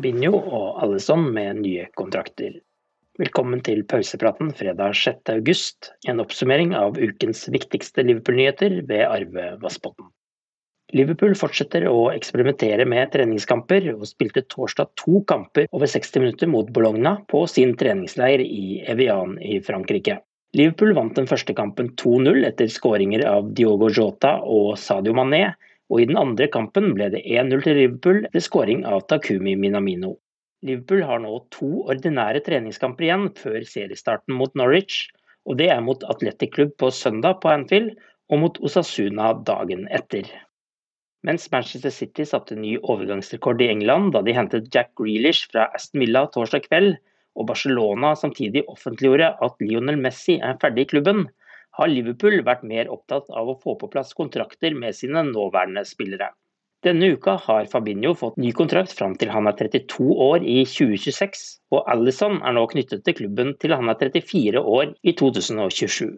Fabinho og Alison med nye kontrakter. Velkommen til pausepraten fredag 6. august, en oppsummering av ukens viktigste Liverpool-nyheter ved Arve Vassbotn. Liverpool fortsetter å eksperimentere med treningskamper, og spilte torsdag to kamper over 60 minutter mot Bologna på sin treningsleir i Evian i Frankrike. Liverpool vant den første kampen 2-0 etter skåringer av Diogo Jota og Sadio Mané, og i den andre kampen ble det 1-0 til Liverpool ved skåring av Takumi Minamino. Liverpool har nå to ordinære treningskamper igjen før seriestarten mot Norwich, og det er mot Athletic Club på søndag på Anfield og mot Osasuna dagen etter. Mens Manchester City satte ny overgangsrekord i England da de hentet Jack Grealish fra Aston Villa torsdag kveld, og Barcelona samtidig offentliggjorde at Lionel Messi er ferdig i klubben, har Liverpool vært mer opptatt av å få på plass kontrakter med sine nåværende spillere. Denne uka har Fabinho fått ny kontrakt fram til han er 32 år i 2026, og Alison er nå knyttet til klubben til han er 34 år i 2027.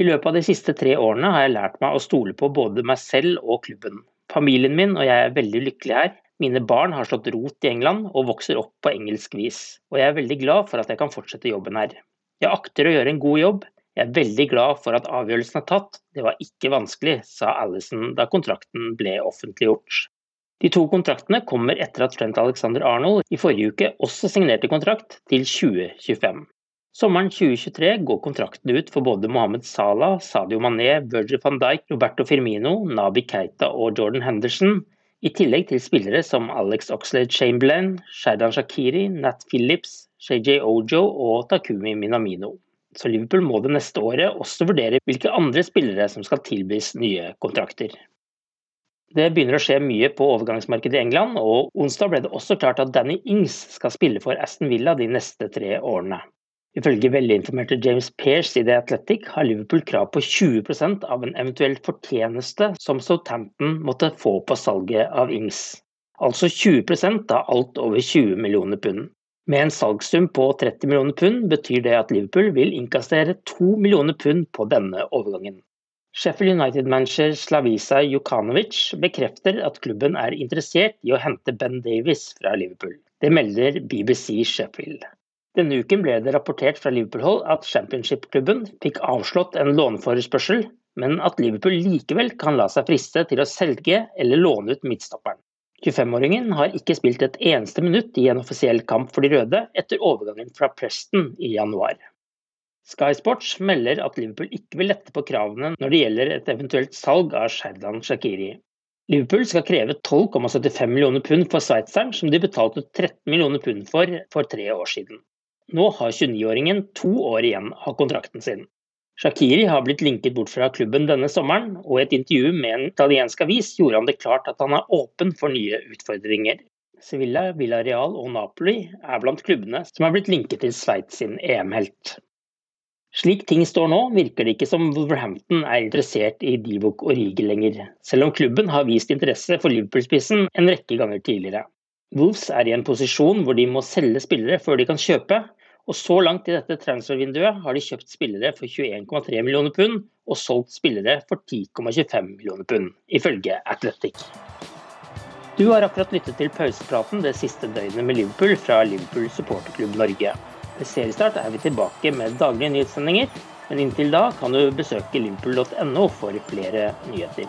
I løpet av de siste tre årene har jeg lært meg å stole på både meg selv og klubben. Familien min og jeg er veldig lykkelige her. Mine barn har slått rot i England og vokser opp på engelsk vis, og jeg er veldig glad for at jeg kan fortsette jobben her. Jeg akter å gjøre en god jobb. Jeg er veldig glad for at avgjørelsen er tatt, det var ikke vanskelig, sa Allison da kontrakten ble offentliggjort. De to kontraktene kommer etter at Trent Alexander Arnold i forrige uke også signerte kontrakt til 2025. Sommeren 2023 går kontraktene ut for både Mohammed Salah, Sadio Mané, Virgil van Dijk, Roberto Firmino, Nabi Keita og Jordan Henderson, i tillegg til spillere som Alex Oxlade Chamberlain, Shaidan Shakiri, Nat Phillips, JJ Ojo og Takumi Minamino så Liverpool må det neste året også vurdere hvilke andre spillere som skal tilbys nye kontrakter. Det begynner å skje mye på overgangsmarkedet i England, og onsdag ble det også klart at Danny Ings skal spille for Aston Villa de neste tre årene. Ifølge velinformerte James Pearce i The Athletic har Liverpool krav på 20% av en eventuell fortjeneste som Southampton måtte få på salget av Ings. Altså 20% av alt over 20 millioner pund. Med en salgssum på 30 millioner pund betyr det at Liverpool vil innkassere 2 millioner pund på denne overgangen. Sheffield United-manager Slavisa Jukanovic bekrefter at klubben er interessert i å hente Ben Davies fra Liverpool. Det melder BBC Sheffield. Denne uken ble det rapportert fra Liverpool-hold at championship-klubben fikk avslått en låneforespørsel, men at Liverpool likevel kan la seg friste til å selge eller låne ut midtstopperen. 25-åringen har ikke spilt et eneste minutt i en offisiell kamp for de røde etter overgangen fra Preston i januar. Sky Sports melder at Liverpool ikke vil lette på kravene når det gjelder et eventuelt salg av Sherdan Shakiri. Liverpool skal kreve 12,75 millioner pund for sveitseren, som de betalte 13 millioner pund for for tre år siden. Nå har 29-åringen to år igjen av kontrakten sin. Shakiri har blitt linket bort fra klubben denne sommeren, og i et intervju med en italiensk avis gjorde han det klart at han er åpen for nye utfordringer. Sevilla, Villarreal og Napoli er blant klubbene som er blitt linket til Sveits sin EM-helt. Slik ting står nå, virker det ikke som Wolverhampton er interessert i Divok Origi lenger, selv om klubben har vist interesse for Liverpool-spissen en rekke ganger tidligere. Wolves er i en posisjon hvor de må selge spillere før de kan kjøpe, og så langt i dette transfervinduet har de kjøpt spillere for 21,3 millioner pund og solgt spillere for 10,25 millioner pund, ifølge Athletic. Du har akkurat lyttet til pausepraten det siste døgnet med Liverpool fra Liverpool supporterklubb Norge. Ved seriestart er vi tilbake med daglige nyhetssendinger, men inntil da kan du besøke liverpool.no for flere nyheter.